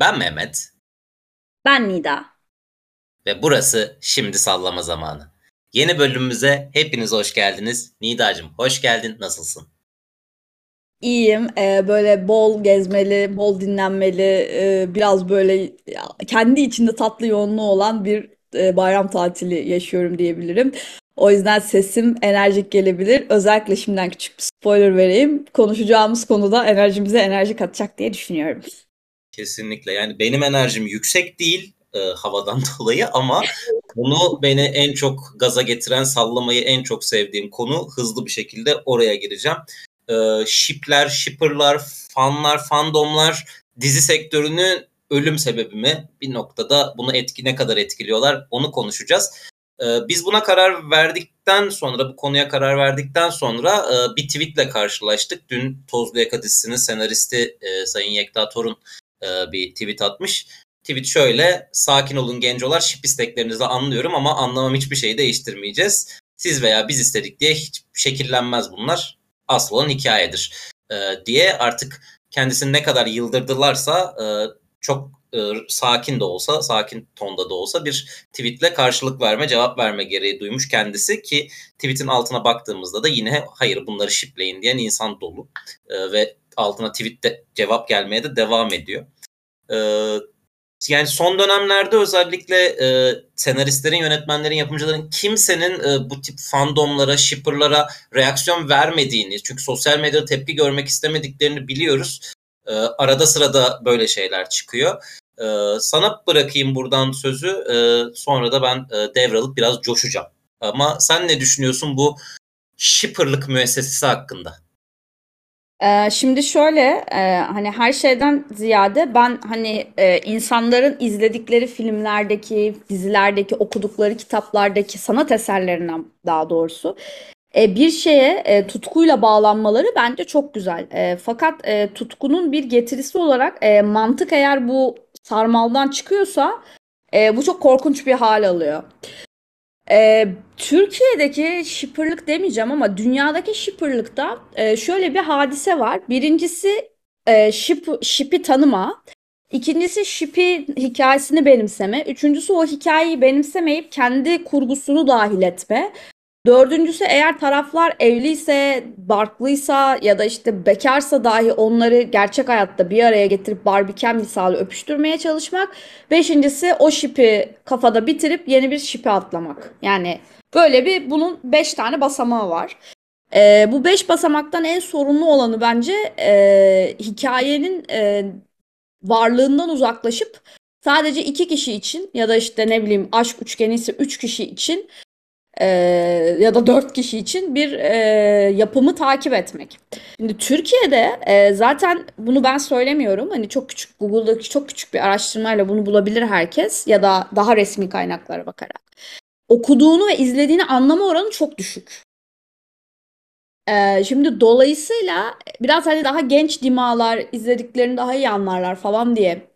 Ben Mehmet. Ben Nida. Ve burası Şimdi Sallama Zamanı. Yeni bölümümüze hepiniz hoş geldiniz. Nidacığım hoş geldin. Nasılsın? İyiyim. Ee, böyle bol gezmeli, bol dinlenmeli, e, biraz böyle kendi içinde tatlı yoğunluğu olan bir e, bayram tatili yaşıyorum diyebilirim. O yüzden sesim enerjik gelebilir. Özellikle şimdiden küçük bir spoiler vereyim. Konuşacağımız konuda enerjimize enerji katacak diye düşünüyorum. Kesinlikle. Yani benim enerjim yüksek değil e, havadan dolayı ama konu beni en çok gaza getiren, sallamayı en çok sevdiğim konu. Hızlı bir şekilde oraya gireceğim. E, shipler, shipperlar, fanlar, fandomlar dizi sektörünün ölüm sebebi mi? Bir noktada bunu etki ne kadar etkiliyorlar onu konuşacağız. Ee, biz buna karar verdikten sonra, bu konuya karar verdikten sonra e, bir tweetle karşılaştık. Dün Tozlu Yaka dizisinin senaristi e, Sayın Yekta Torun e, bir tweet atmış. Tweet şöyle, sakin olun gencolar, şip isteklerinizi anlıyorum ama anlamam hiçbir şeyi değiştirmeyeceğiz. Siz veya biz istedik diye hiç şekillenmez bunlar. Asıl olan hikayedir diye artık kendisini ne kadar yıldırdılarsa çok e, sakin de olsa, sakin tonda da olsa bir tweetle karşılık verme, cevap verme gereği duymuş kendisi ki tweetin altına baktığımızda da yine hayır bunları şipleyin diyen insan dolu e, ve altına tweette cevap gelmeye de devam ediyor. E, yani son dönemlerde özellikle e, senaristlerin, yönetmenlerin, yapımcıların kimsenin e, bu tip fandomlara, shipperlara reaksiyon vermediğini, çünkü sosyal medyada tepki görmek istemediklerini biliyoruz. E, arada sırada böyle şeyler çıkıyor. Ee, sana bırakayım buradan sözü. Ee, sonra da ben e, devralıp biraz coşacağım. Ama sen ne düşünüyorsun bu shipperlık müessesesi hakkında? Şimdi şöyle hani her şeyden ziyade ben hani insanların izledikleri filmlerdeki, dizilerdeki, okudukları kitaplardaki sanat eserlerinden daha doğrusu bir şeye tutkuyla bağlanmaları bence çok güzel. Fakat tutkunun bir getirisi olarak mantık eğer bu sarmaldan çıkıyorsa bu çok korkunç bir hal alıyor. E, Türkiye'deki shipperlık demeyeceğim ama dünyadaki shipperlıkta e, şöyle bir hadise var. Birincisi e, ship, ship'i tanıma. İkincisi ship'i hikayesini benimseme. Üçüncüsü o hikayeyi benimsemeyip kendi kurgusunu dahil etme. Dördüncüsü eğer taraflar evliyse, barklıysa ya da işte bekarsa dahi onları gerçek hayatta bir araya getirip barbiken misali öpüştürmeye çalışmak. Beşincisi o şipi kafada bitirip yeni bir şipi atlamak. Yani böyle bir bunun beş tane basamağı var. Ee, bu beş basamaktan en sorunlu olanı bence e, hikayenin e, varlığından uzaklaşıp sadece iki kişi için ya da işte ne bileyim aşk üçgeni ise üç kişi için e, ya da dört kişi için bir e, yapımı takip etmek. Şimdi Türkiye'de e, zaten bunu ben söylemiyorum. Hani çok küçük Google'daki çok küçük bir araştırmayla bunu bulabilir herkes ya da daha resmi kaynaklara bakarak. Okuduğunu ve izlediğini anlama oranı çok düşük. Ee, şimdi dolayısıyla biraz hani daha genç dimalar izlediklerini daha iyi anlarlar falan diye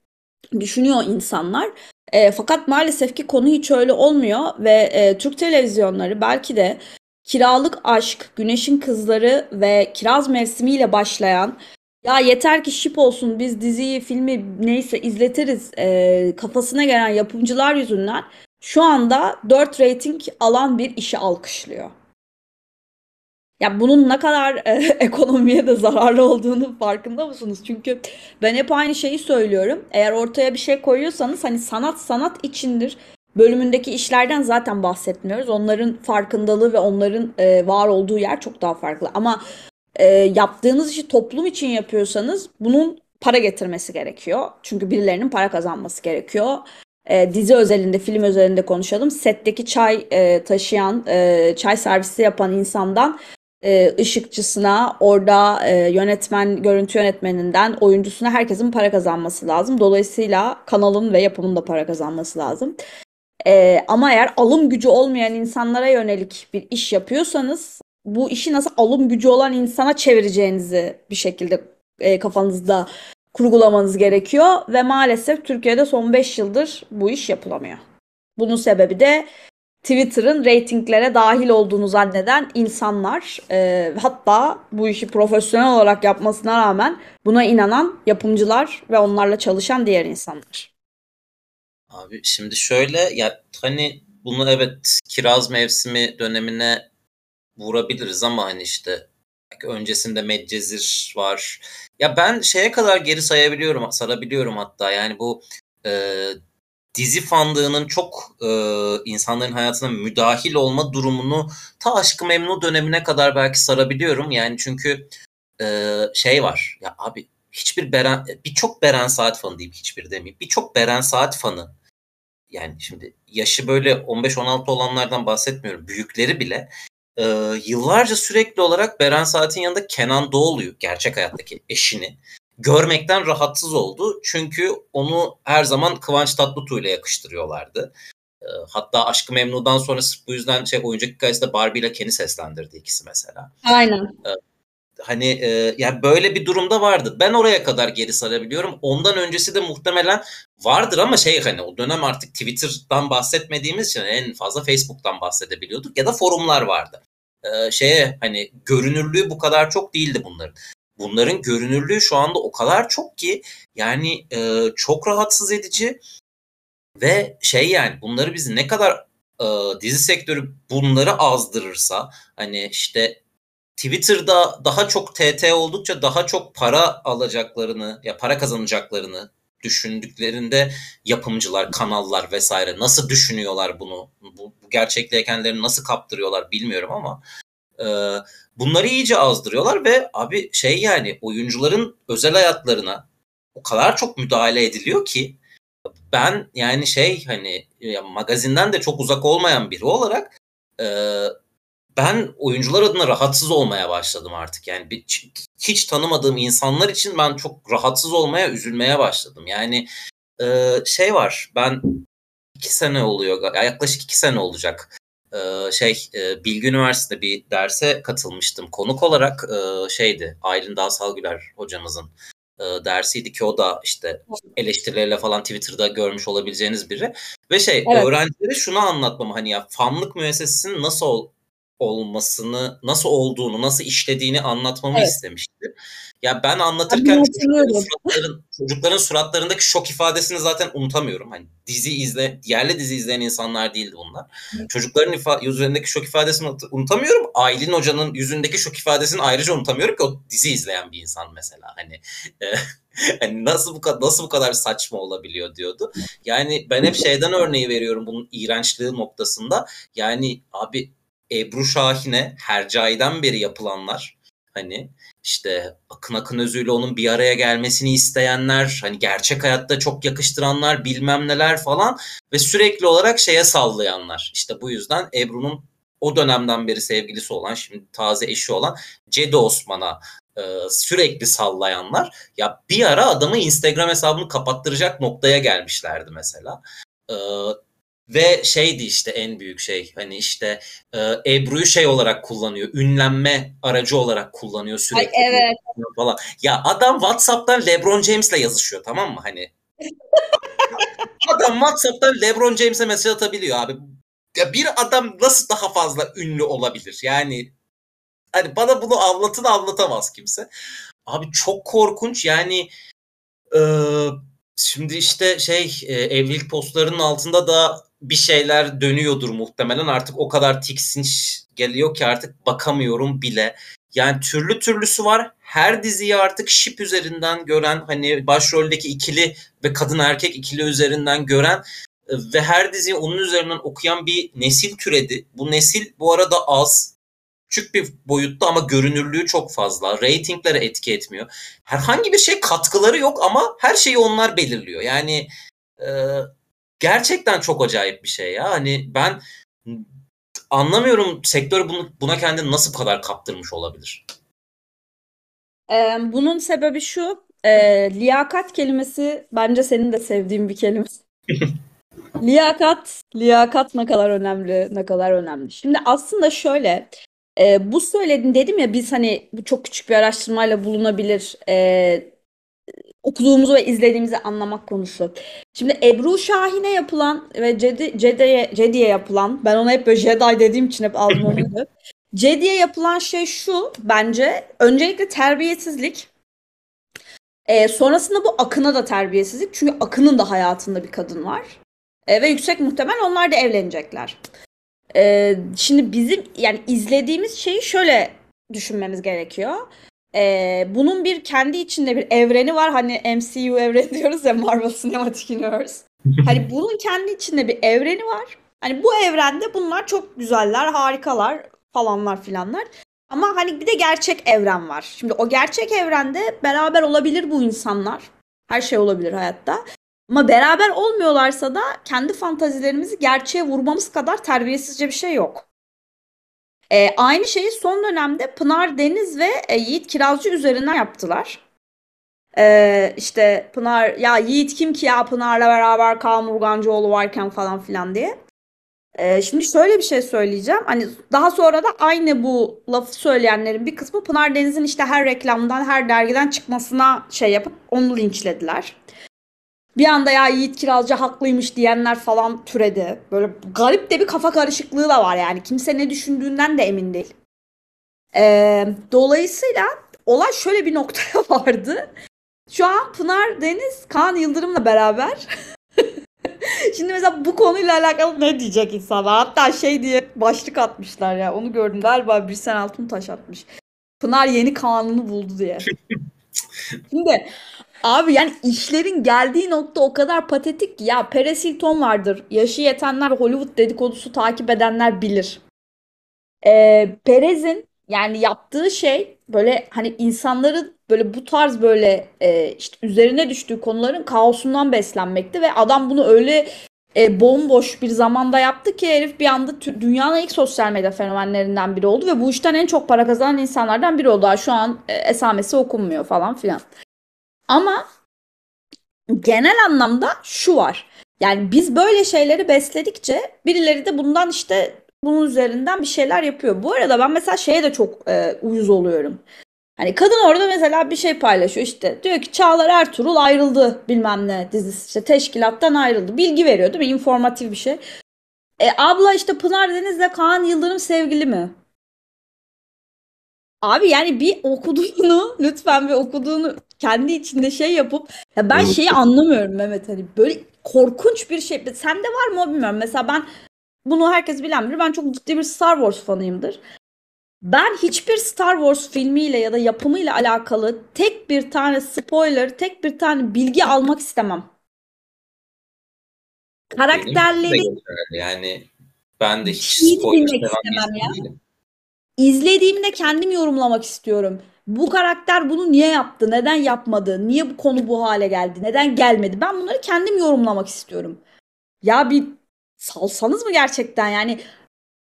düşünüyor insanlar. E, fakat maalesef ki konu hiç öyle olmuyor ve e, Türk televizyonları belki de Kiralık Aşk, Güneşin Kızları ve Kiraz Mevsimiyle başlayan ya yeter ki şip olsun biz diziyi, filmi neyse izletiriz e, kafasına gelen yapımcılar yüzünden şu anda 4 rating alan bir işi alkışlıyor. Ya bunun ne kadar e, ekonomiye de zararlı olduğunu farkında mısınız? Çünkü ben hep aynı şeyi söylüyorum. Eğer ortaya bir şey koyuyorsanız hani sanat sanat içindir bölümündeki işlerden zaten bahsetmiyoruz. Onların farkındalığı ve onların e, var olduğu yer çok daha farklı. Ama e, yaptığınız işi toplum için yapıyorsanız bunun para getirmesi gerekiyor. Çünkü birilerinin para kazanması gerekiyor. E, dizi özelinde, film özelinde konuşalım. Setteki çay e, taşıyan, e, çay servisi yapan insandan e, ışıkçısına, orada e, yönetmen, görüntü yönetmeninden oyuncusuna herkesin para kazanması lazım. Dolayısıyla kanalın ve yapımın da para kazanması lazım. E, ama eğer alım gücü olmayan insanlara yönelik bir iş yapıyorsanız bu işi nasıl alım gücü olan insana çevireceğinizi bir şekilde e, kafanızda kurgulamanız gerekiyor ve maalesef Türkiye'de son 5 yıldır bu iş yapılamıyor. Bunun sebebi de Twitter'ın reytinglere dahil olduğunu zanneden insanlar e, hatta bu işi profesyonel olarak yapmasına rağmen buna inanan yapımcılar ve onlarla çalışan diğer insanlar. Abi şimdi şöyle ya hani bunu evet kiraz mevsimi dönemine vurabiliriz ama hani işte öncesinde Medcezir var. Ya ben şeye kadar geri sayabiliyorum, sarabiliyorum hatta. Yani bu e, dizi fandığının çok e, insanların hayatına müdahil olma durumunu ta Aşkı Memnu dönemine kadar belki sarabiliyorum. Yani çünkü e, şey var. Ya abi hiçbir Beren, birçok Beren Saat fanı diyeyim hiçbir demeyeyim. Birçok Beren Saat fanı yani şimdi yaşı böyle 15-16 olanlardan bahsetmiyorum. Büyükleri bile e, yıllarca sürekli olarak Beren Saat'in yanında Kenan Doğulu'yu gerçek hayattaki eşini görmekten rahatsız oldu. Çünkü onu her zaman Kıvanç Tatlıtuğ ile yakıştırıyorlardı. E, hatta Aşkı Memnu'dan sonra sırf bu yüzden şey oyuncak hikayesinde Barbie ile Ken'i seslendirdi ikisi mesela. Aynen. E, hani e, yani böyle bir durumda vardı. Ben oraya kadar geri sarabiliyorum. Ondan öncesi de muhtemelen vardır ama şey hani o dönem artık Twitter'dan bahsetmediğimiz için en fazla Facebook'tan bahsedebiliyorduk ya da forumlar vardı. E, şeye hani görünürlüğü bu kadar çok değildi bunların. Bunların görünürlüğü şu anda o kadar çok ki yani e, çok rahatsız edici ve şey yani bunları biz ne kadar e, dizi sektörü bunları azdırırsa hani işte Twitter'da daha çok TT oldukça daha çok para alacaklarını ya para kazanacaklarını düşündüklerinde yapımcılar, kanallar vesaire nasıl düşünüyorlar bunu? Bu, bu gerçekliğe kendilerini nasıl kaptırıyorlar bilmiyorum ama e, bunları iyice azdırıyorlar ve abi şey yani oyuncuların özel hayatlarına o kadar çok müdahale ediliyor ki ben yani şey hani ya magazinden de çok uzak olmayan biri olarak e, ben oyuncular adına rahatsız olmaya başladım artık. Yani bir, hiç tanımadığım insanlar için ben çok rahatsız olmaya, üzülmeye başladım. Yani e, şey var, ben iki sene oluyor, yaklaşık iki sene olacak. E, şey, e, Bilgi Üniversitesi'nde bir derse katılmıştım. Konuk olarak e, şeydi, Aylin Dağsalgüler hocamızın e, dersiydi ki o da işte eleştirilerle falan Twitter'da görmüş olabileceğiniz biri. Ve şey evet. öğrencilere şunu anlatmam hani ya fanlık müessesesinin nasıl olmasını, nasıl olduğunu, nasıl işlediğini anlatmamı evet. istemişti. Ya ben anlatırken çocukların, suratların, çocukların suratlarındaki şok ifadesini zaten unutamıyorum. Hani dizi izle, yerli dizi izleyen insanlar değildi bunlar. Evet. Çocukların ifa- yüzlerindeki şok ifadesini unutamıyorum. Aylin Hoca'nın yüzündeki şok ifadesini ayrıca unutamıyorum ki o dizi izleyen bir insan mesela. Hani e, hani nasıl bu kadar nasıl bu kadar saçma olabiliyor diyordu. Yani ben hep şeyden örneği veriyorum bunun iğrençliği noktasında. Yani abi Ebru Şahin'e Hercai'den beri yapılanlar hani işte Akın Akın Özü'yle onun bir araya gelmesini isteyenler, hani gerçek hayatta çok yakıştıranlar, bilmem neler falan ve sürekli olarak şeye sallayanlar. İşte bu yüzden Ebru'nun o dönemden beri sevgilisi olan, şimdi taze eşi olan Cedi Osman'a e, sürekli sallayanlar ya bir ara adamı Instagram hesabını kapattıracak noktaya gelmişlerdi mesela. E, ve şeydi işte en büyük şey hani işte e, Ebru'yu şey olarak kullanıyor. Ünlenme aracı olarak kullanıyor sürekli. Ay, evet. Falan. Ya adam WhatsApp'tan LeBron James'le yazışıyor tamam mı hani? adam WhatsApp'tan LeBron James'e mesaj atabiliyor abi. Ya bir adam nasıl daha fazla ünlü olabilir? Yani hani bana bunu anlatın anlatamaz kimse. Abi çok korkunç yani eee Şimdi işte şey e, evlilik postlarının altında da bir şeyler dönüyordur muhtemelen. Artık o kadar tiksinç geliyor ki artık bakamıyorum bile. Yani türlü türlüsü var. Her diziyi artık şip üzerinden gören hani başroldeki ikili ve kadın erkek ikili üzerinden gören e, ve her diziyi onun üzerinden okuyan bir nesil türedi. Bu nesil bu arada az küçük bir boyutta ama görünürlüğü çok fazla. Ratinglere etki etmiyor. Herhangi bir şey katkıları yok ama her şeyi onlar belirliyor. Yani e, gerçekten çok acayip bir şey ya. Hani ben anlamıyorum sektör bunu, buna kendini nasıl bu kadar kaptırmış olabilir? Ee, bunun sebebi şu. E, liyakat kelimesi bence senin de sevdiğin bir kelime. liyakat, liyakat ne kadar önemli, ne kadar önemli. Şimdi aslında şöyle, e, bu söyledin dedim ya biz hani bu çok küçük bir araştırmayla bulunabilir. E, okuduğumuzu ve izlediğimizi anlamak konusu. Şimdi Ebru Şahin'e yapılan ve Cedi, Cedi'ye Cedi'ye yapılan ben ona hep böyle Jedi dediğim için hep aldım onu. Cedi'ye yapılan şey şu bence öncelikle terbiyesizlik. E, sonrasında bu Akın'a da terbiyesizlik. Çünkü Akın'ın da hayatında bir kadın var. E, ve yüksek muhtemel onlar da evlenecekler. E, şimdi bizim yani izlediğimiz şeyi şöyle düşünmemiz gerekiyor. Ee, bunun bir kendi içinde bir evreni var. Hani MCU evreni diyoruz ya Marvel Cinematic Universe. Hani bunun kendi içinde bir evreni var. Hani bu evrende bunlar çok güzeller, harikalar falanlar filanlar. Ama hani bir de gerçek evren var. Şimdi o gerçek evrende beraber olabilir bu insanlar. Her şey olabilir hayatta. Ama beraber olmuyorlarsa da kendi fantazilerimizi gerçeğe vurmamız kadar terbiyesizce bir şey yok. E, aynı şeyi son dönemde Pınar Deniz ve e, Yiğit Kirazcı üzerinden yaptılar. E, işte Pınar ya Yiğit kim ki ya Pınar'la beraber Kaan varken falan filan diye. E, şimdi şöyle bir şey söyleyeceğim. Hani daha sonra da aynı bu lafı söyleyenlerin bir kısmı Pınar Deniz'in işte her reklamdan, her dergiden çıkmasına şey yapıp onu linçlediler. Bir anda ya Yiğit Kiralcı haklıymış diyenler falan türedi. Böyle garip de bir kafa karışıklığı da var yani. Kimse ne düşündüğünden de emin değil. Ee, dolayısıyla olay şöyle bir noktaya vardı. Şu an Pınar Deniz Kaan Yıldırım'la beraber. Şimdi mesela bu konuyla alakalı ne diyecek insanlar? Hatta şey diye başlık atmışlar ya. Onu gördüm galiba bir sen altın taş atmış. Pınar yeni Kaan'ını buldu diye. Şimdi Abi yani işlerin geldiği nokta o kadar patetik ki ya Paris Hilton vardır. Yaşı yetenler Hollywood dedikodusu takip edenler bilir. Ee, Perez'in yani yaptığı şey böyle hani insanların böyle bu tarz böyle e, işte üzerine düştüğü konuların kaosundan beslenmekti ve adam bunu öyle e, bomboş bir zamanda yaptı ki herif bir anda dünyanın ilk sosyal medya fenomenlerinden biri oldu ve bu işten en çok para kazanan insanlardan biri oldu. Şu an e, esamesi okunmuyor falan filan. Ama genel anlamda şu var. Yani biz böyle şeyleri besledikçe birileri de bundan işte bunun üzerinden bir şeyler yapıyor. Bu arada ben mesela şeye de çok e, uyuz oluyorum. Hani kadın orada mesela bir şey paylaşıyor işte. Diyor ki Çağlar Ertuğrul ayrıldı bilmem ne dizisi işte teşkilattan ayrıldı. Bilgi veriyor değil mi? İnformatif bir şey. E abla işte Pınar Deniz'le Kaan Yıldırım sevgili mi? Abi yani bir okuduğunu lütfen bir okuduğunu kendi içinde şey yapıp ya ben şeyi anlamıyorum Mehmet hani böyle korkunç bir şey. Sende var mı o bilmiyorum. Mesela ben bunu herkes bilen bilir. Ben çok ciddi bir Star Wars fanıyımdır. Ben hiçbir Star Wars filmiyle ya da yapımıyla alakalı tek bir tane spoiler, tek bir tane bilgi almak istemem. Karakterleri yani ben de hiç spoiler istemem ya. Değilim. İzlediğimde kendim yorumlamak istiyorum. Bu karakter bunu niye yaptı? Neden yapmadı? Niye bu konu bu hale geldi? Neden gelmedi? Ben bunları kendim yorumlamak istiyorum. Ya bir salsanız mı gerçekten? Yani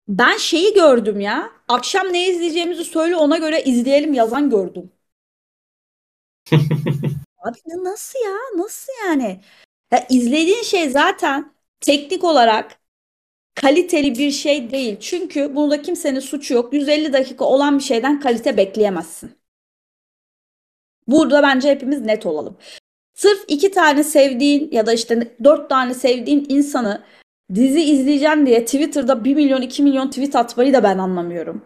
ben şeyi gördüm ya. Akşam ne izleyeceğimizi söyle ona göre izleyelim yazan gördüm. Abi nasıl ya? Nasıl yani? Ya izlediğin şey zaten teknik olarak kaliteli bir şey değil. Çünkü bunda kimsenin suçu yok. 150 dakika olan bir şeyden kalite bekleyemezsin. Burada bence hepimiz net olalım. Sırf iki tane sevdiğin ya da işte dört tane sevdiğin insanı dizi izleyeceğim diye Twitter'da 1 milyon 2 milyon tweet atmayı da ben anlamıyorum.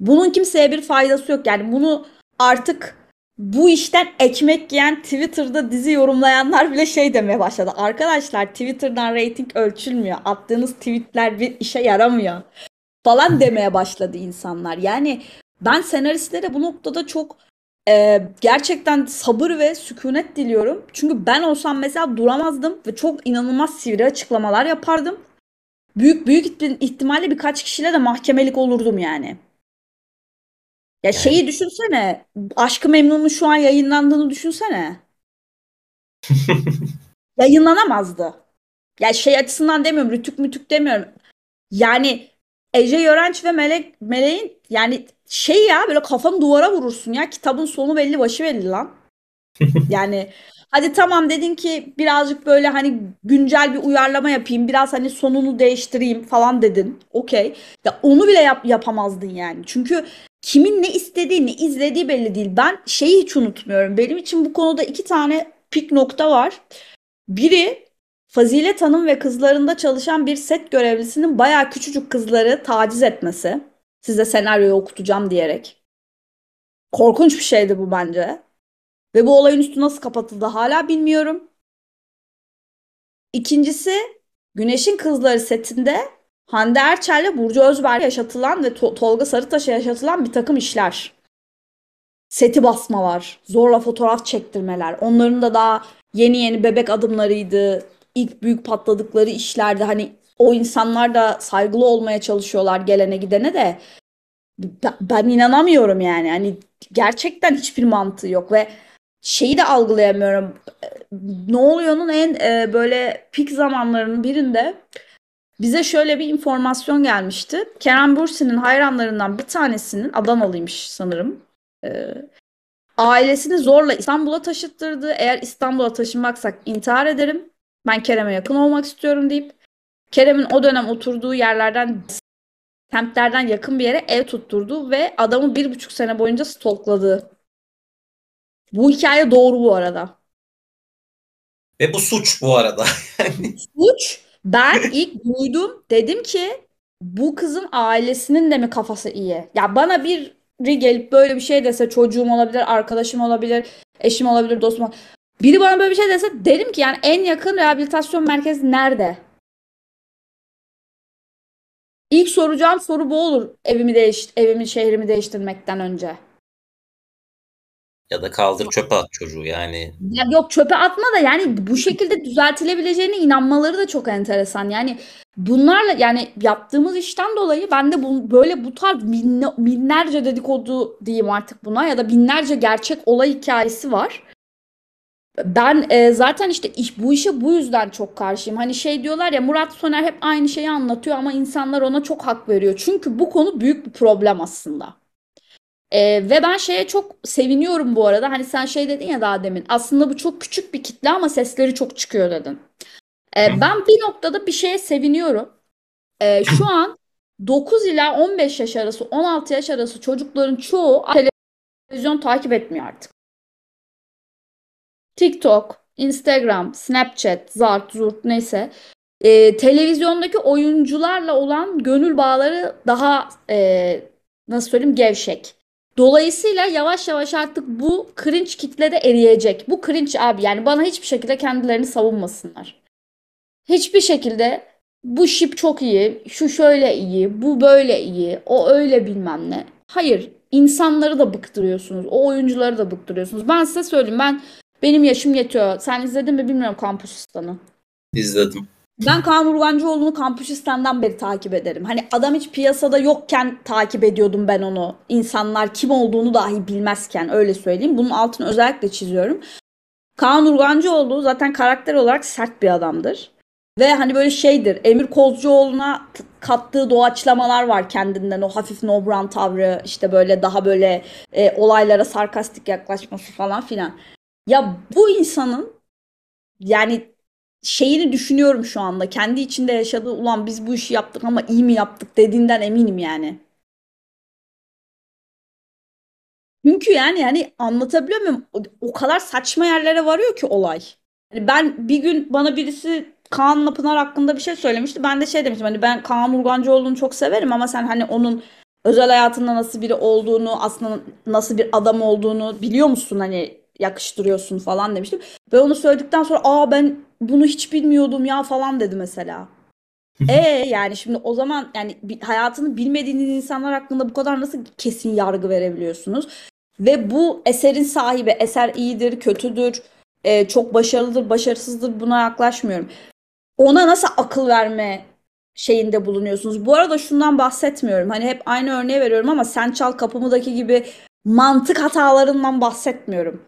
Bunun kimseye bir faydası yok. Yani bunu artık bu işten ekmek yiyen Twitter'da dizi yorumlayanlar bile şey demeye başladı. Arkadaşlar Twitter'dan rating ölçülmüyor. Attığınız tweetler bir işe yaramıyor. Falan demeye başladı insanlar. Yani ben senaristlere bu noktada çok e, gerçekten sabır ve sükunet diliyorum. Çünkü ben olsam mesela duramazdım ve çok inanılmaz sivri açıklamalar yapardım. Büyük büyük ihtimalle birkaç kişiyle de mahkemelik olurdum yani. Ya yani... şeyi düşünsene. Aşkı Memnun'un şu an yayınlandığını düşünsene. Yayınlanamazdı. Ya şey açısından demiyorum. Rütük mütük demiyorum. Yani Ece Yörenç ve Melek Meleğin yani şey ya böyle kafanı duvara vurursun ya. Kitabın sonu belli başı belli lan. yani hadi tamam dedin ki birazcık böyle hani güncel bir uyarlama yapayım. Biraz hani sonunu değiştireyim falan dedin. Okey. Ya onu bile yap yapamazdın yani. Çünkü kimin ne istediği, ne izlediği belli değil. Ben şeyi hiç unutmuyorum. Benim için bu konuda iki tane pik nokta var. Biri Fazilet Hanım ve kızlarında çalışan bir set görevlisinin bayağı küçücük kızları taciz etmesi. Size senaryoyu okutacağım diyerek. Korkunç bir şeydi bu bence. Ve bu olayın üstü nasıl kapatıldı hala bilmiyorum. İkincisi Güneşin Kızları setinde Hande Erçel'le Burcu Özberk yaşatılan ve to- Tolga Sarıtaş'a yaşatılan bir takım işler. Seti basmalar, zorla fotoğraf çektirmeler. Onların da daha yeni yeni bebek adımlarıydı. İlk büyük patladıkları işlerdi. Hani o insanlar da saygılı olmaya çalışıyorlar gelene gidene de. Ben, inanamıyorum yani. Hani gerçekten hiçbir mantığı yok ve şeyi de algılayamıyorum. Ne oluyor'nun en e, böyle pik zamanlarının birinde bize şöyle bir informasyon gelmişti. Kerem Bürsin'in hayranlarından bir tanesinin Adanalıymış sanırım. E, ailesini zorla İstanbul'a taşıttırdı. Eğer İstanbul'a taşınmaksak intihar ederim. Ben Kerem'e yakın olmak istiyorum deyip Kerem'in o dönem oturduğu yerlerden semtlerden yakın bir yere ev tutturdu ve adamı bir buçuk sene boyunca stalkladı. Bu hikaye doğru bu arada. Ve bu suç bu arada. Suç. Ben ilk duydum. Dedim ki bu kızın ailesinin de mi kafası iyi? Ya bana biri gelip böyle bir şey dese çocuğum olabilir, arkadaşım olabilir, eşim olabilir, dostum olabilir. Biri bana böyle bir şey dese derim ki yani en yakın rehabilitasyon merkezi nerede? İlk soracağım soru bu olur evimi değiş evimi şehrimi değiştirmekten önce. Ya da kaldır çöpe at çocuğu yani. Ya yok çöpe atma da yani bu şekilde düzeltilebileceğine inanmaları da çok enteresan. Yani bunlarla yani yaptığımız işten dolayı ben de bu, böyle bu tarz binle, binlerce dedikodu diyeyim artık buna ya da binlerce gerçek olay hikayesi var. Ben e, zaten işte iş, bu işe bu yüzden çok karşıyım. Hani şey diyorlar ya Murat Soner hep aynı şeyi anlatıyor ama insanlar ona çok hak veriyor. Çünkü bu konu büyük bir problem aslında. E, ve ben şeye çok seviniyorum bu arada. Hani sen şey dedin ya daha demin. Aslında bu çok küçük bir kitle ama sesleri çok çıkıyor dedin. E, ben bir noktada bir şeye seviniyorum. E, şu an 9 ila 15 yaş arası, 16 yaş arası çocukların çoğu televizyon takip etmiyor artık. TikTok, Instagram, Snapchat, Zart, Zurt neyse e, televizyondaki oyuncularla olan gönül bağları daha e, nasıl söyleyeyim gevşek. Dolayısıyla yavaş yavaş artık bu cringe kitlede eriyecek. Bu cringe abi yani bana hiçbir şekilde kendilerini savunmasınlar. Hiçbir şekilde bu şip çok iyi, şu şöyle iyi, bu böyle iyi, o öyle bilmem ne. Hayır, insanları da bıktırıyorsunuz. O oyuncuları da bıktırıyorsunuz. Ben size söyleyeyim ben benim yaşım yetiyor. Sen izledin mi bilmiyorum Kampüsistan'ı. İzledim. Ben Kaan Urgancıoğlu'nu Kampüsistan'dan beri takip ederim. Hani adam hiç piyasada yokken takip ediyordum ben onu. İnsanlar kim olduğunu dahi bilmezken öyle söyleyeyim. Bunun altını özellikle çiziyorum. Kaan Urgancıoğlu zaten karakter olarak sert bir adamdır. Ve hani böyle şeydir. Emir Kozcuoğlu'na kattığı doğaçlamalar var kendinden. O hafif nobran tavrı işte böyle daha böyle e, olaylara sarkastik yaklaşması falan filan. Ya bu insanın yani şeyini düşünüyorum şu anda. Kendi içinde yaşadığı ulan biz bu işi yaptık ama iyi mi yaptık dediğinden eminim yani. Çünkü yani yani anlatabiliyor muyum? O, kadar saçma yerlere varıyor ki olay. Yani ben bir gün bana birisi Kaan Pınar hakkında bir şey söylemişti. Ben de şey demiştim hani ben Kaan Urgancıoğlu'nu çok severim ama sen hani onun özel hayatında nasıl biri olduğunu, aslında nasıl bir adam olduğunu biliyor musun hani yakıştırıyorsun falan demiştim. Ve onu söyledikten sonra aa ben bunu hiç bilmiyordum ya falan dedi mesela. e yani şimdi o zaman yani hayatını bilmediğiniz insanlar hakkında bu kadar nasıl kesin yargı verebiliyorsunuz? Ve bu eserin sahibi, eser iyidir, kötüdür, e, çok başarılıdır, başarısızdır buna yaklaşmıyorum. Ona nasıl akıl verme şeyinde bulunuyorsunuz? Bu arada şundan bahsetmiyorum. Hani hep aynı örneği veriyorum ama Sen Çal Kapımı'daki gibi mantık hatalarından bahsetmiyorum.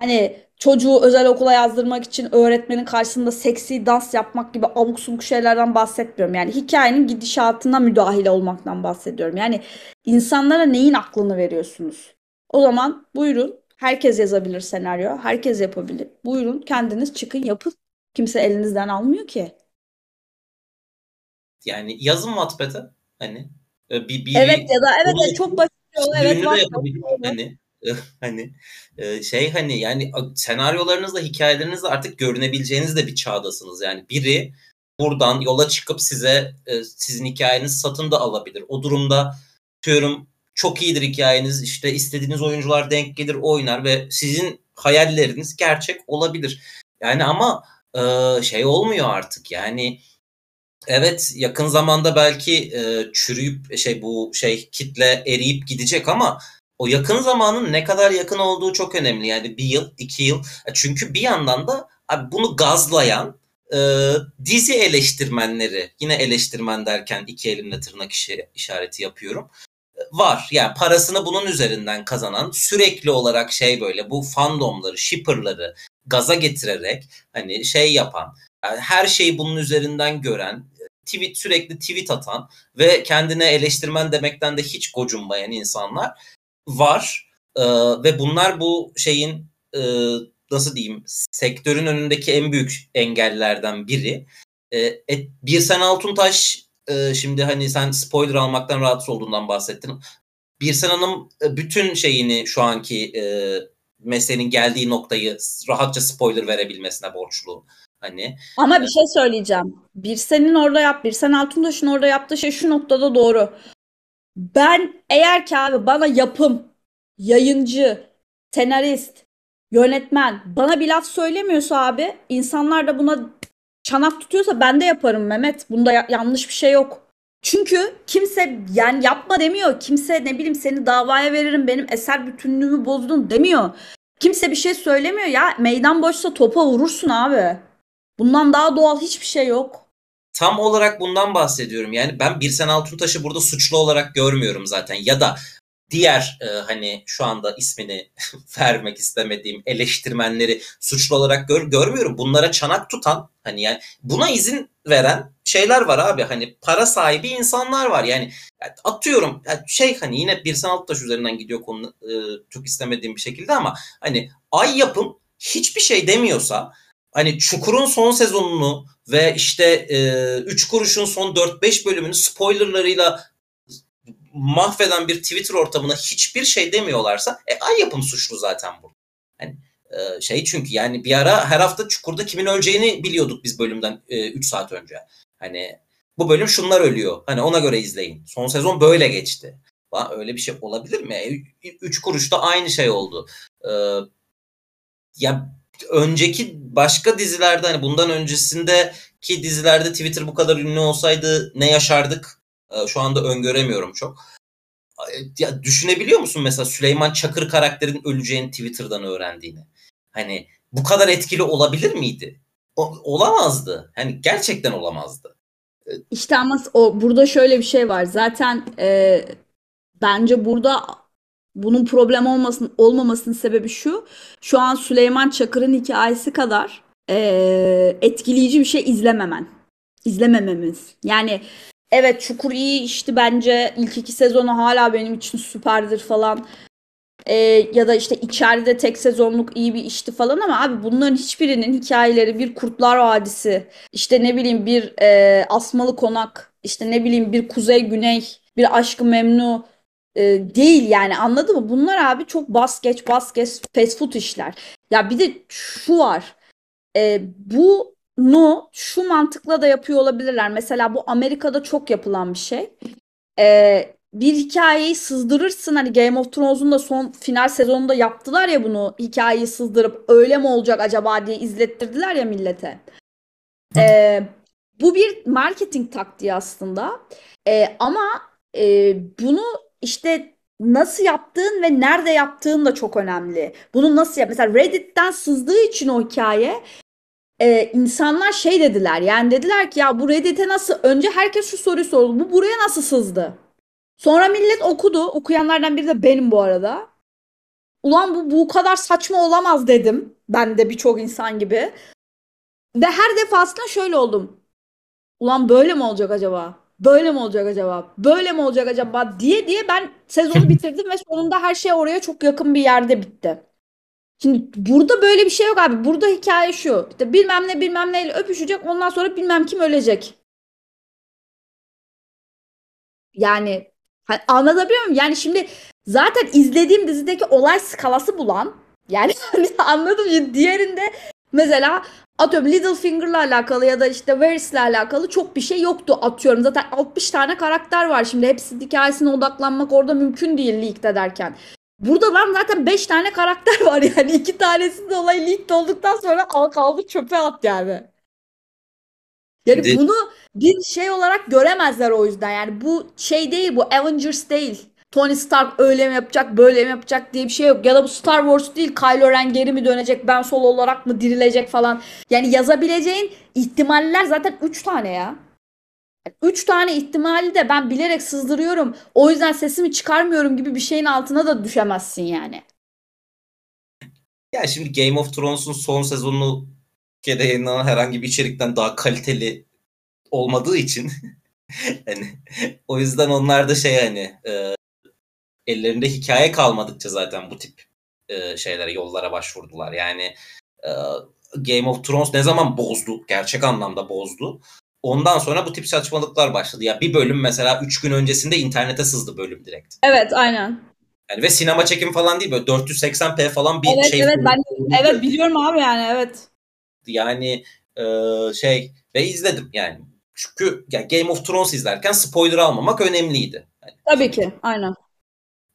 Hani çocuğu özel okula yazdırmak için öğretmenin karşısında seksi dans yapmak gibi abuk subuk şeylerden bahsetmiyorum. Yani hikayenin gidişatına müdahale olmaktan bahsediyorum. Yani insanlara neyin aklını veriyorsunuz? O zaman buyurun herkes yazabilir senaryo. Herkes yapabilir. Buyurun kendiniz çıkın yapın. Kimse elinizden almıyor ki. Yani yazın Wattpad'e hani bir, bir, evet ya da evet bunu, çok basit evet, düğünü var. de yapabilir. Hani hani şey hani yani senaryolarınızla hikayelerinizle artık görünebileceğiniz de bir çağdasınız. Yani biri buradan yola çıkıp size sizin hikayenizi satın da alabilir. O durumda diyorum çok iyidir hikayeniz işte istediğiniz oyuncular denk gelir oynar ve sizin hayalleriniz gerçek olabilir. Yani ama e, şey olmuyor artık yani evet yakın zamanda belki e, çürüyüp şey bu şey kitle eriyip gidecek ama o yakın zamanın ne kadar yakın olduğu çok önemli. Yani bir yıl, iki yıl. E, çünkü bir yandan da abi bunu gazlayan e, dizi eleştirmenleri, yine eleştirmen derken iki elimle tırnak işi, işareti yapıyorum var. Yani parasını bunun üzerinden kazanan sürekli olarak şey böyle bu fandomları, shipperları gaza getirerek hani şey yapan, yani her şeyi bunun üzerinden gören, tweet sürekli tweet atan ve kendine eleştirmen demekten de hiç gocunmayan insanlar var. Ee, ve bunlar bu şeyin e, nasıl diyeyim sektörün önündeki en büyük engellerden biri. Ee, bir Sen Altuntaş e, şimdi hani sen spoiler almaktan rahatsız olduğundan bahsettin. Birsen Hanım e, bütün şeyini şu anki e, mesleğinin geldiği noktayı rahatça spoiler verebilmesine borçlu. Hani Ama bir şey söyleyeceğim. Bir senin orada yap, bir sen Altuntaş'ın orada yaptığı şey şu noktada doğru. Ben eğer ki abi bana yapım, yayıncı, senarist, yönetmen bana bir laf söylemiyorsa abi insanlar da buna çanak tutuyorsa ben de yaparım Mehmet. Bunda ya- yanlış bir şey yok. Çünkü kimse yani yapma demiyor. Kimse ne bileyim seni davaya veririm benim eser bütünlüğümü bozdun demiyor. Kimse bir şey söylemiyor ya. Meydan boşsa topa vurursun abi. Bundan daha doğal hiçbir şey yok. Tam olarak bundan bahsediyorum. Yani ben Birsen Altuntaş'ı burada suçlu olarak görmüyorum zaten. Ya da diğer e, hani şu anda ismini vermek istemediğim eleştirmenleri suçlu olarak gör, görmüyorum. Bunlara çanak tutan hani yani buna izin veren şeyler var abi. Hani para sahibi insanlar var. Yani atıyorum şey hani yine bir sanat taş üzerinden gidiyor konu e, çok istemediğim bir şekilde ama hani ay yapım hiçbir şey demiyorsa hani Çukur'un son sezonunu ve işte 3 e, kuruşun son 4-5 bölümünü spoilerlarıyla mahveden bir Twitter ortamına hiçbir şey demiyorlarsa e, ay yapım suçlu zaten bu. Yani e, şey çünkü yani bir ara her hafta Çukur'da kimin öleceğini biliyorduk biz bölümden 3 e, saat önce. Hani bu bölüm şunlar ölüyor. Hani ona göre izleyin. Son sezon böyle geçti. Lan öyle bir şey olabilir mi? 3 kuruşta aynı şey oldu. Ee, ya önceki başka dizilerde hani bundan öncesindeki dizilerde Twitter bu kadar ünlü olsaydı ne yaşardık? Ee, şu anda öngöremiyorum çok. Ya düşünebiliyor musun mesela Süleyman Çakır karakterin öleceğini Twitter'dan öğrendiğini? Hani bu kadar etkili olabilir miydi? O, olamazdı. Hani gerçekten olamazdı. İşte ama o burada şöyle bir şey var. Zaten e, bence burada bunun problem olmasın olmamasının sebebi şu. Şu an Süleyman Çakır'ın hikayesi kadar e, etkileyici bir şey izlememen. İzlemememiz. Yani evet Çukur iyi işte bence ilk iki sezonu hala benim için süperdir falan. E, ya da işte içeride tek sezonluk iyi bir işti falan ama abi bunların hiçbirinin hikayeleri bir Kurtlar Vadisi, işte ne bileyim bir e, Asmalı Konak, işte ne bileyim bir Kuzey Güney, bir Aşkı Memnu e, değil yani anladın mı? Bunlar abi çok bas geç bas fast food işler. Ya bir de şu var. E, bunu şu mantıkla da yapıyor olabilirler. Mesela bu Amerika'da çok yapılan bir şey. E, bir hikayeyi sızdırırsın. Hani Game of Thrones'un da son final sezonunda yaptılar ya bunu. Hikayeyi sızdırıp öyle mi olacak acaba diye izlettirdiler ya millete. Ee, bu bir marketing taktiği aslında. Ee, ama e, bunu işte nasıl yaptığın ve nerede yaptığın da çok önemli. Bunu nasıl yap? Mesela Reddit'ten sızdığı için o hikaye e, insanlar şey dediler. Yani dediler ki ya bu Reddit'e nasıl? Önce herkes şu soruyu sordu. Bu buraya nasıl sızdı? Sonra millet okudu. Okuyanlardan biri de benim bu arada. Ulan bu bu kadar saçma olamaz dedim. Ben de birçok insan gibi. Ve her defasında şöyle oldum. Ulan böyle mi olacak acaba? Böyle mi olacak acaba? Böyle mi olacak acaba diye diye ben sezonu bitirdim ve sonunda her şey oraya çok yakın bir yerde bitti. Şimdi burada böyle bir şey yok abi. Burada hikaye şu. İşte bilmem ne bilmem neyle öpüşecek ondan sonra bilmem kim ölecek. Yani Hani anlatabiliyor muyum? Yani şimdi zaten izlediğim dizideki olay skalası bulan yani hani anladım diğerinde mesela atıyorum Littlefinger'la alakalı ya da işte Varys'le alakalı çok bir şey yoktu atıyorum. Zaten 60 tane karakter var şimdi hepsi hikayesine odaklanmak orada mümkün değil leaked ederken. Burada lan zaten 5 tane karakter var yani. iki tanesi de olay leaked olduktan sonra al kaldı çöpe at yani. Yani De- bunu bir şey olarak göremezler o yüzden. Yani bu şey değil bu Avengers değil. Tony Stark öyle mi yapacak böyle mi yapacak diye bir şey yok. Ya da bu Star Wars değil Kylo Ren geri mi dönecek Ben Solo olarak mı dirilecek falan. Yani yazabileceğin ihtimaller zaten 3 tane ya. 3 tane ihtimali de ben bilerek sızdırıyorum. O yüzden sesimi çıkarmıyorum gibi bir şeyin altına da düşemezsin yani. Ya şimdi Game of Thrones'un son sezonu Türkiye'de yayınlanan herhangi bir içerikten daha kaliteli olmadığı için hani o yüzden onlar da şey hani e, ellerinde hikaye kalmadıkça zaten bu tip e, şeylere yollara başvurdular. Yani e, Game of Thrones ne zaman bozdu? Gerçek anlamda bozdu. Ondan sonra bu tip saçmalıklar başladı. Ya bir bölüm mesela 3 gün öncesinde internete sızdı bölüm direkt. Evet aynen. Yani ve sinema çekim falan değil böyle 480p falan bir Evet şey. evet ben evet biliyorum abi yani evet. Yani e, şey ve izledim yani. Çünkü yani Game of Thrones izlerken spoiler almamak önemliydi. Yani, Tabii ki aynen.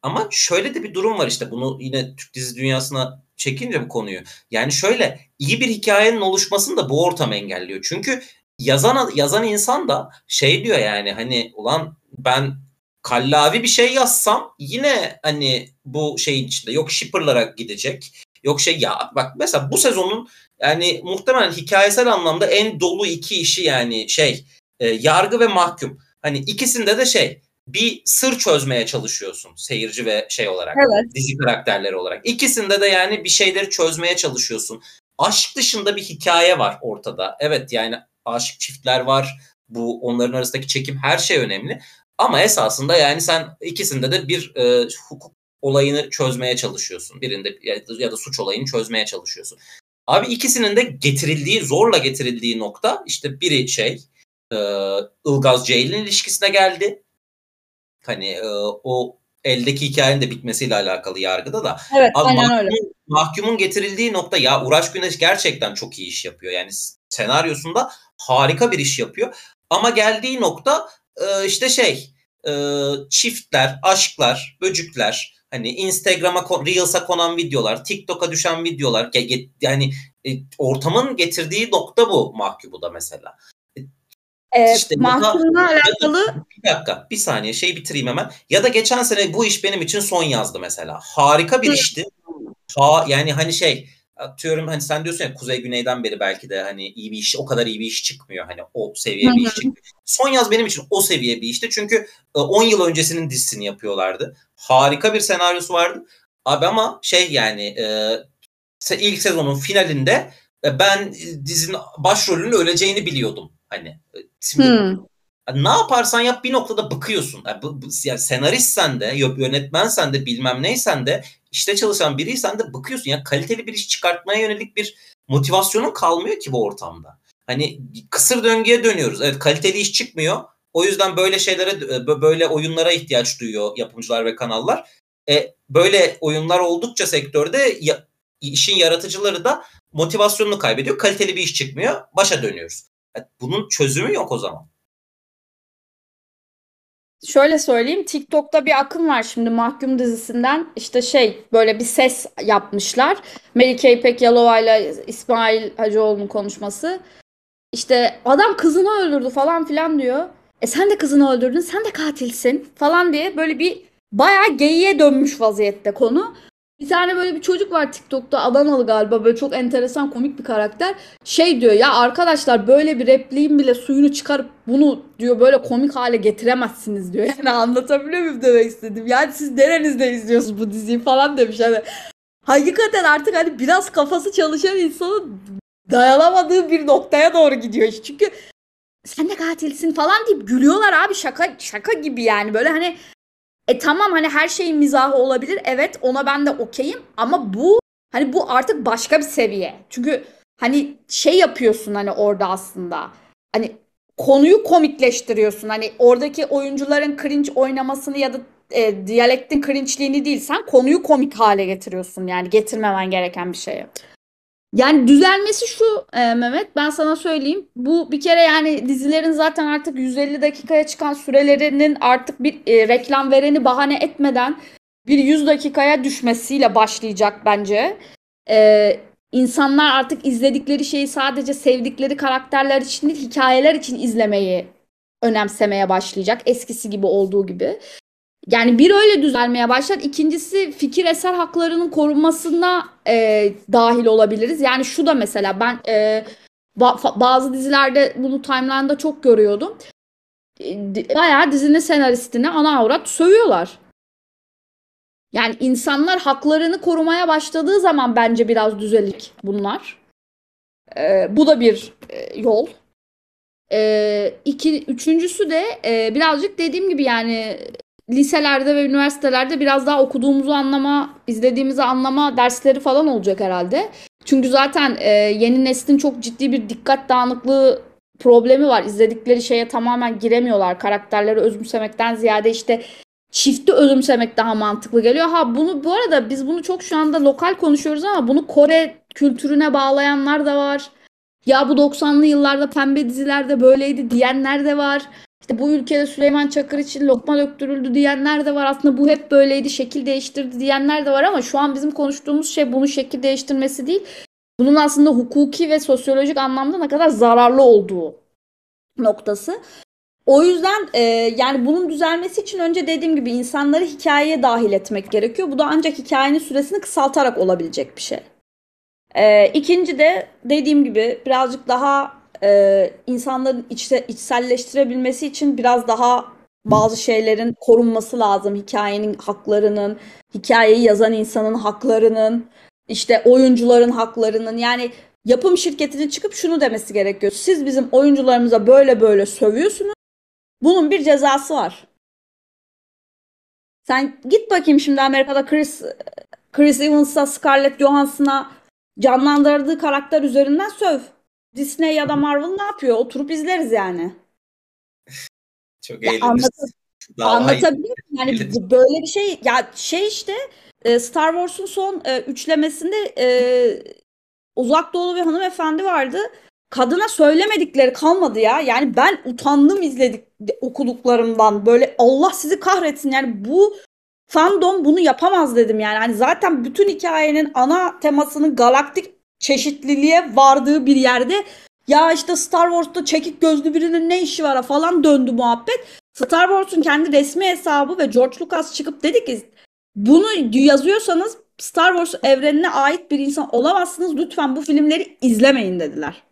Ama şöyle de bir durum var işte bunu yine Türk dizi dünyasına çekince bu konuyu. Yani şöyle iyi bir hikayenin oluşmasını da bu ortam engelliyor. Çünkü yazan yazan insan da şey diyor yani hani ulan ben kallavi bir şey yazsam yine hani bu şeyin içinde yok shipper'lara gidecek. Yok şey ya bak mesela bu sezonun yani muhtemelen hikayesel anlamda en dolu iki işi yani şey e, yargı ve mahkum. Hani ikisinde de şey bir sır çözmeye çalışıyorsun seyirci ve şey olarak Evet. dizi karakterleri olarak. İkisinde de yani bir şeyleri çözmeye çalışıyorsun. Aşk dışında bir hikaye var ortada. Evet yani aşık çiftler var. Bu onların arasındaki çekim her şey önemli. Ama esasında yani sen ikisinde de bir e, hukuk olayını çözmeye çalışıyorsun. Birinde ya da, suç olayını çözmeye çalışıyorsun. Abi ikisinin de getirildiği, zorla getirildiği nokta işte biri şey e, Ilgaz Ceylin ilişkisine geldi. Hani e, o eldeki hikayenin de bitmesiyle alakalı yargıda da. Evet Abi aynen mahkumun, öyle. mahkumun getirildiği nokta ya Uğraş Güneş gerçekten çok iyi iş yapıyor. Yani senaryosunda harika bir iş yapıyor. Ama geldiği nokta e, işte şey e, çiftler, aşklar, böcükler, hani Instagram'a, Reels'a konan videolar, TikTok'a düşen videolar yani e, ortamın getirdiği nokta bu mahkubu da mesela. Ee, İşte mahkumla alakalı Bir dakika, bir saniye şey bitireyim hemen. Ya da geçen sene bu iş benim için son yazdı mesela. Harika bir Hı. işti. Ha, yani hani şey atıyorum hani sen diyorsun ya Kuzey Güney'den beri belki de hani iyi bir iş o kadar iyi bir iş çıkmıyor. Hani o seviye bir iş çıkmıyor. Son yaz benim için o seviye bir işti. Çünkü e, 10 yıl öncesinin dizisini yapıyorlardı. Harika bir senaryosu vardı. Abi ama şey yani e, ilk sezonun finalinde e, ben dizinin başrolünün öleceğini biliyordum. Hani e, şimdi Hmm. ne yaparsan yap bir noktada bıkıyorsun. Yani, bu, bu, yani senaristsen de, yönetmensen de, bilmem neysen de, işte çalışan biriysen de bıkıyorsun. Yani kaliteli bir iş çıkartmaya yönelik bir motivasyonun kalmıyor ki bu ortamda. Hani kısır döngüye dönüyoruz. Evet kaliteli iş çıkmıyor. O yüzden böyle şeylere, böyle oyunlara ihtiyaç duyuyor yapımcılar ve kanallar. E, böyle oyunlar oldukça sektörde ya, işin yaratıcıları da motivasyonunu kaybediyor. Kaliteli bir iş çıkmıyor. Başa dönüyoruz. Yani bunun çözümü yok o zaman. Şöyle söyleyeyim TikTok'ta bir akım var şimdi Mahkum dizisinden işte şey böyle bir ses yapmışlar. Melike İpek Yalova ile İsmail Hacıoğlu'nun konuşması. İşte adam kızını öldürdü falan filan diyor. E sen de kızını öldürdün sen de katilsin falan diye böyle bir bayağı geyiğe dönmüş vaziyette konu. Bir tane böyle bir çocuk var TikTok'ta Adanalı galiba böyle çok enteresan komik bir karakter. Şey diyor ya arkadaşlar böyle bir repliğin bile suyunu çıkarıp bunu diyor böyle komik hale getiremezsiniz diyor. Yani anlatabiliyor muyum demek istedim. Yani siz nerenizde izliyorsunuz bu diziyi falan demiş. Hani hakikaten artık hani biraz kafası çalışan insanın dayanamadığı bir noktaya doğru gidiyor. Çünkü sen de katilsin falan deyip gülüyorlar abi şaka şaka gibi yani böyle hani e tamam hani her şeyin mizahı olabilir. Evet ona ben de okeyim ama bu hani bu artık başka bir seviye. Çünkü hani şey yapıyorsun hani orada aslında. Hani konuyu komikleştiriyorsun. Hani oradaki oyuncuların cringe oynamasını ya da e, diyalektin cringe'liğini değil sen konuyu komik hale getiriyorsun yani getirmemen gereken bir şeye. Yani düzelmesi şu e, Mehmet ben sana söyleyeyim. Bu bir kere yani dizilerin zaten artık 150 dakikaya çıkan sürelerinin artık bir e, reklam vereni bahane etmeden bir 100 dakikaya düşmesiyle başlayacak bence. E, insanlar artık izledikleri şeyi sadece sevdikleri karakterler için değil hikayeler için izlemeyi önemsemeye başlayacak. Eskisi gibi olduğu gibi. Yani bir öyle düzelmeye başlar. İkincisi fikir eser haklarının korunmasına e, dahil olabiliriz. Yani şu da mesela ben e, bazı dizilerde bunu timeline'da çok görüyordum. E, bayağı dizinin senaristini ana avrat sövüyorlar. Yani insanlar haklarını korumaya başladığı zaman bence biraz düzelik bunlar. E, bu da bir e, yol. E, iki, üçüncüsü de e, birazcık dediğim gibi yani liselerde ve üniversitelerde biraz daha okuduğumuzu anlama, izlediğimizi anlama dersleri falan olacak herhalde. Çünkü zaten e, yeni neslin çok ciddi bir dikkat dağınıklığı problemi var. İzledikleri şeye tamamen giremiyorlar. Karakterleri özümsemekten ziyade işte çifti özümsemek daha mantıklı geliyor. Ha bunu bu arada biz bunu çok şu anda lokal konuşuyoruz ama bunu Kore kültürüne bağlayanlar da var. Ya bu 90'lı yıllarda pembe dizilerde böyleydi diyenler de var. İşte bu ülkede Süleyman Çakır için lokma döktürüldü diyenler de var. Aslında bu hep böyleydi, şekil değiştirdi diyenler de var ama şu an bizim konuştuğumuz şey bunun şekil değiştirmesi değil. Bunun aslında hukuki ve sosyolojik anlamda ne kadar zararlı olduğu noktası. O yüzden e, yani bunun düzelmesi için önce dediğim gibi insanları hikayeye dahil etmek gerekiyor. Bu da ancak hikayenin süresini kısaltarak olabilecek bir şey. E, ikinci de dediğim gibi birazcık daha e, insanların içse, içselleştirebilmesi için biraz daha bazı şeylerin korunması lazım. Hikayenin haklarının, hikayeyi yazan insanın haklarının, işte oyuncuların haklarının yani yapım şirketinin çıkıp şunu demesi gerekiyor. Siz bizim oyuncularımıza böyle böyle sövüyorsunuz. Bunun bir cezası var. Sen git bakayım şimdi Amerika'da Chris Chris Evans'a Scarlett Johansson'a canlandırdığı karakter üzerinden söv. Disney ya da Marvel ne yapıyor? Oturup izleriz yani. Çok eğleniriz. Anlat anlatabiliyor muyum? Yani böyle bir şey ya şey işte e, Star Wars'un son e, üçlemesinde e, uzak doğulu bir hanımefendi vardı. Kadına söylemedikleri kalmadı ya. Yani ben utandım izledik okuduklarımdan. Böyle Allah sizi kahretsin. Yani bu fandom bunu yapamaz dedim yani. Hani zaten bütün hikayenin ana temasının galaktik çeşitliliğe vardığı bir yerde ya işte Star Wars'ta çekik gözlü birinin ne işi var falan döndü muhabbet. Star Wars'un kendi resmi hesabı ve George Lucas çıkıp dedi ki bunu yazıyorsanız Star Wars evrenine ait bir insan olamazsınız. Lütfen bu filmleri izlemeyin dediler.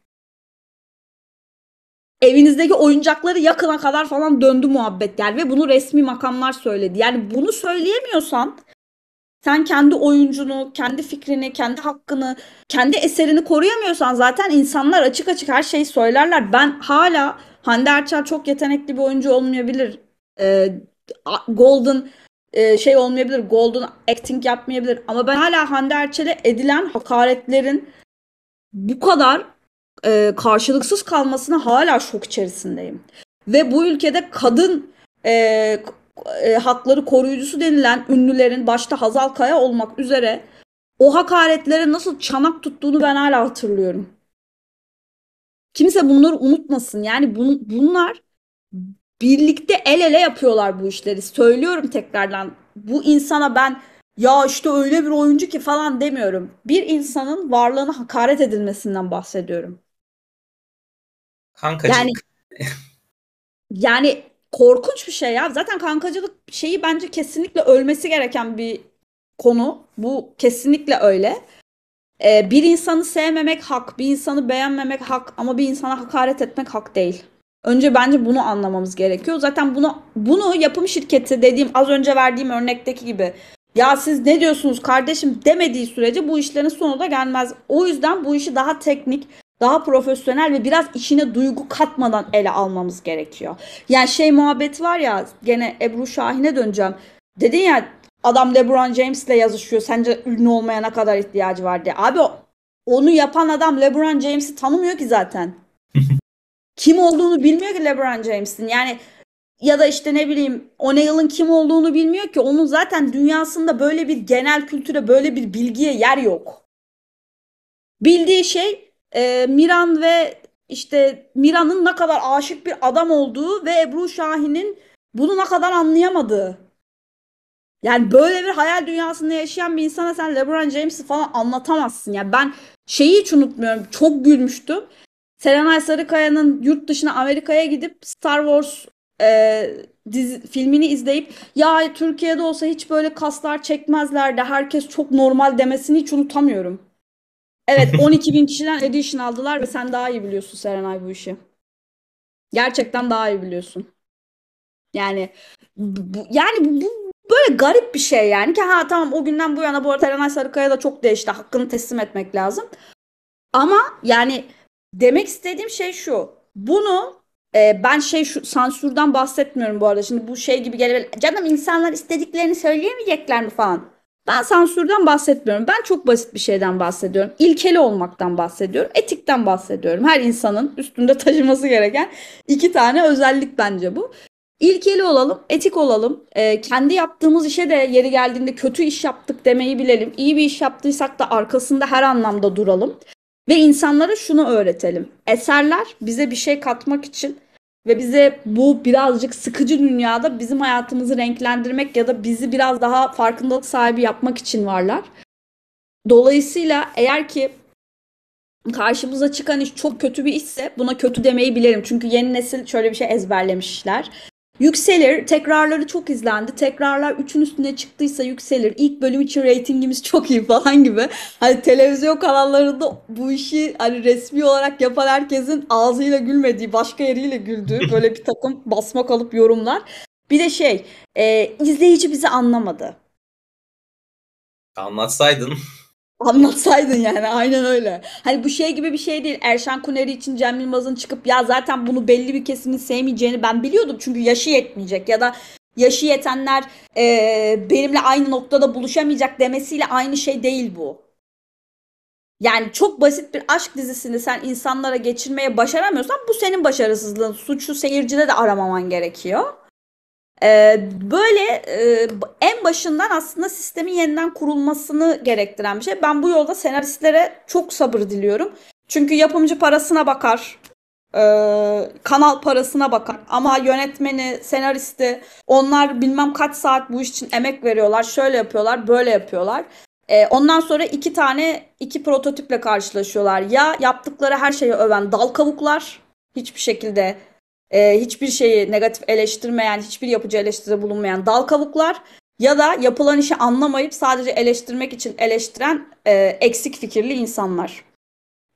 Evinizdeki oyuncakları yakına kadar falan döndü muhabbet yani ve bunu resmi makamlar söyledi. Yani bunu söyleyemiyorsan sen kendi oyuncunu, kendi fikrini, kendi hakkını, kendi eserini koruyamıyorsan zaten insanlar açık açık her şeyi söylerler. Ben hala Hande Erçel çok yetenekli bir oyuncu olmayabilir. Ee, Golden e, şey olmayabilir. Golden acting yapmayabilir. Ama ben hala Hande Erçel'e edilen hakaretlerin bu kadar e, karşılıksız kalmasına hala şok içerisindeyim. Ve bu ülkede kadın e, e, hakları koruyucusu denilen ünlülerin başta Hazal Kaya olmak üzere o hakaretlere nasıl çanak tuttuğunu ben hala hatırlıyorum. Kimse bunları unutmasın. Yani bun, bunlar birlikte el ele yapıyorlar bu işleri. Söylüyorum tekrardan. Bu insana ben ya işte öyle bir oyuncu ki falan demiyorum. Bir insanın varlığına hakaret edilmesinden bahsediyorum. Kankacık. Yani yani korkunç bir şey ya. Zaten kankacılık şeyi bence kesinlikle ölmesi gereken bir konu. Bu kesinlikle öyle. Ee, bir insanı sevmemek hak, bir insanı beğenmemek hak ama bir insana hakaret etmek hak değil. Önce bence bunu anlamamız gerekiyor. Zaten bunu bunu yapım şirketi dediğim az önce verdiğim örnekteki gibi ya siz ne diyorsunuz kardeşim demediği sürece bu işlerin sonu da gelmez. O yüzden bu işi daha teknik, daha profesyonel ve biraz içine duygu katmadan ele almamız gerekiyor. Yani şey muhabbet var ya gene Ebru Şahin'e döneceğim. Dedin ya adam LeBron James'le yazışıyor. Sence ünlü olmaya ne kadar ihtiyacı var diye. Abi onu yapan adam LeBron James'i tanımıyor ki zaten. Kim olduğunu bilmiyor ki LeBron James'in. Yani ya da işte ne bileyim O'Neill'ın kim olduğunu bilmiyor ki. Onun zaten dünyasında böyle bir genel kültüre, böyle bir bilgiye yer yok. Bildiği şey e, Miran ve işte Miran'ın ne kadar aşık bir adam olduğu ve Ebru Şahin'in bunu ne kadar anlayamadığı. Yani böyle bir hayal dünyasında yaşayan bir insana sen LeBron James'i falan anlatamazsın. Yani ben şeyi hiç unutmuyorum. Çok gülmüştüm. Serenay Sarıkaya'nın yurt dışına Amerika'ya gidip Star Wars e, dizi, filmini izleyip ya Türkiye'de olsa hiç böyle kaslar çekmezlerdi. Herkes çok normal demesini hiç unutamıyorum. Evet 12 bin kişiden edition aldılar ve sen daha iyi biliyorsun Serenay bu işi. Gerçekten daha iyi biliyorsun. Yani bu, yani bu böyle garip bir şey yani ki ha tamam o günden bu yana bu arada Serenay Sarıkaya da çok değişti. Hakkını teslim etmek lazım. Ama yani demek istediğim şey şu. Bunu e, ben şey şu sansürden bahsetmiyorum bu arada. Şimdi bu şey gibi gelebilir. Canım insanlar istediklerini söyleyemeyecekler mi falan. Ben sansürden bahsetmiyorum. Ben çok basit bir şeyden bahsediyorum. İlkeli olmaktan bahsediyorum. Etikten bahsediyorum. Her insanın üstünde taşıması gereken iki tane özellik bence bu. İlkeli olalım, etik olalım. Ee, kendi yaptığımız işe de yeri geldiğinde kötü iş yaptık demeyi bilelim. İyi bir iş yaptıysak da arkasında her anlamda duralım. Ve insanlara şunu öğretelim. Eserler bize bir şey katmak için ve bize bu birazcık sıkıcı dünyada bizim hayatımızı renklendirmek ya da bizi biraz daha farkındalık sahibi yapmak için varlar. Dolayısıyla eğer ki karşımıza çıkan iş çok kötü bir işse buna kötü demeyi bilirim. Çünkü yeni nesil şöyle bir şey ezberlemişler. Yükselir. Tekrarları çok izlendi. Tekrarlar 3'ün üstüne çıktıysa yükselir. İlk bölüm için reytingimiz çok iyi falan gibi. Hani televizyon kanallarında bu işi hani resmi olarak yapan herkesin ağzıyla gülmediği, başka yeriyle güldüğü böyle bir takım basma kalıp yorumlar. Bir de şey, e, izleyici bizi anlamadı. Anlatsaydın. Anlatsaydın yani aynen öyle. Hani bu şey gibi bir şey değil. Erşan Kuneri için Cem Yılmaz'ın çıkıp ya zaten bunu belli bir kesimin sevmeyeceğini ben biliyordum. Çünkü yaşı yetmeyecek ya da yaşı yetenler e, benimle aynı noktada buluşamayacak demesiyle aynı şey değil bu. Yani çok basit bir aşk dizisini sen insanlara geçirmeye başaramıyorsan bu senin başarısızlığın. Suçu seyircide de aramaman gerekiyor. Ee, böyle e, en başından aslında sistemin yeniden kurulmasını gerektiren bir şey. Ben bu yolda senaristlere çok sabır diliyorum. Çünkü yapımcı parasına bakar, e, kanal parasına bakar. Ama yönetmeni, senaristi onlar bilmem kaç saat bu iş için emek veriyorlar. Şöyle yapıyorlar, böyle yapıyorlar. E, ondan sonra iki tane iki prototiple karşılaşıyorlar. Ya yaptıkları her şeyi öven dal kavuklar hiçbir şekilde e, hiçbir şeyi negatif eleştirmeyen, hiçbir yapıcı eleştiride bulunmayan dal kavuklar ya da yapılan işi anlamayıp sadece eleştirmek için eleştiren e, eksik fikirli insanlar.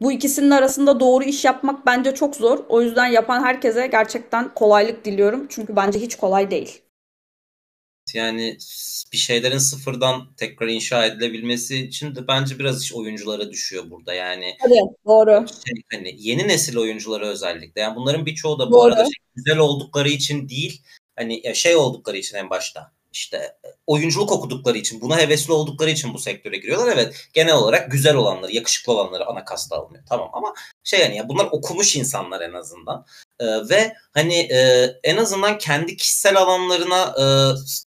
Bu ikisinin arasında doğru iş yapmak bence çok zor. O yüzden yapan herkese gerçekten kolaylık diliyorum. Çünkü bence hiç kolay değil. Yani bir şeylerin sıfırdan tekrar inşa edilebilmesi için de bence biraz iş oyunculara düşüyor burada. Yani Tabii, doğru. Şey, hani yeni nesil oyunculara özellikle. Yani bunların birçoğu da bu doğru. arada şey, güzel oldukları için değil, hani şey oldukları için en başta işte oyunculuk okudukları için, buna hevesli oldukları için bu sektöre giriyorlar. Evet genel olarak güzel olanları, yakışıklı olanları ana kasta alınıyor. Tamam ama şey hani ya bunlar okumuş insanlar en azından. Ee, ve hani e, en azından kendi kişisel alanlarına e,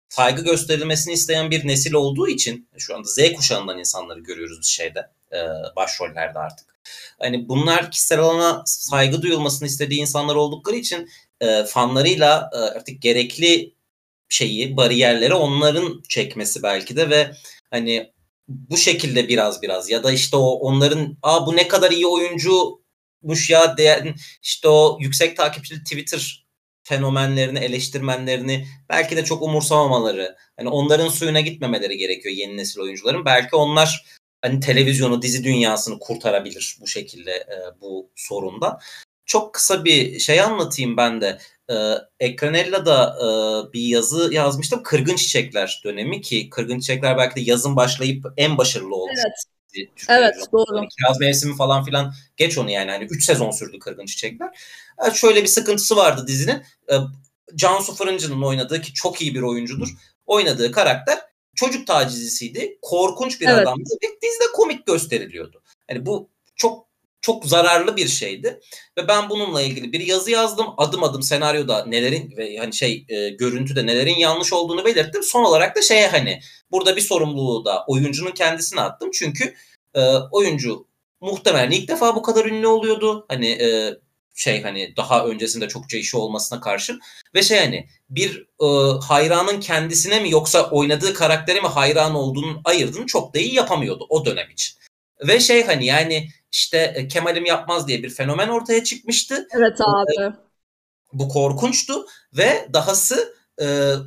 saygı gösterilmesini isteyen bir nesil olduğu için şu anda Z kuşağından insanları görüyoruz şeyde e, başrollerde artık. Hani bunlar kişisel alana saygı duyulmasını istediği insanlar oldukları için e, fanlarıyla e, artık gerekli şeyi bariyerleri onların çekmesi belki de ve hani bu şekilde biraz biraz ya da işte o onların aa bu ne kadar iyi oyuncumuş ya diyen işte o yüksek takipçili Twitter fenomenlerini, eleştirmenlerini belki de çok umursamamaları, hani onların suyuna gitmemeleri gerekiyor yeni nesil oyuncuların. Belki onlar hani televizyonu, dizi dünyasını kurtarabilir bu şekilde e, bu sorunda. Çok kısa bir şey anlatayım ben de. E, Ekranella'da e, bir yazı yazmıştım. Kırgın Çiçekler dönemi ki Kırgın Çiçekler belki de yazın başlayıp en başarılı olmuş. Evet. Evet doğru. Yani kiraz mevsimi falan filan geç onu yani. Hani 3 sezon sürdü Kırgın Çiçekler. Yani şöyle bir sıkıntısı vardı dizinin. Ee, Cansu Fırıncı'nın oynadığı ki çok iyi bir oyuncudur. Oynadığı karakter çocuk tacizcisiydi. Korkunç bir evet. adamdı ve dizide komik gösteriliyordu. Yani bu çok çok zararlı bir şeydi ve ben bununla ilgili bir yazı yazdım. Adım adım senaryoda nelerin ve hani şey e, görüntüde nelerin yanlış olduğunu belirttim. Son olarak da şeye hani burada bir sorumluluğu da oyuncunun kendisine attım. Çünkü e, oyuncu muhtemelen ilk defa bu kadar ünlü oluyordu. Hani e, şey hani daha öncesinde çokça işi olmasına karşın ve şey hani bir e, hayranın kendisine mi yoksa oynadığı karaktere mi hayran olduğunun ayırdığını çok da iyi yapamıyordu o dönem için. Ve şey hani yani işte e, Kemal'im yapmaz diye bir fenomen ortaya çıkmıştı. Evet abi. Bu korkunçtu ve dahası e,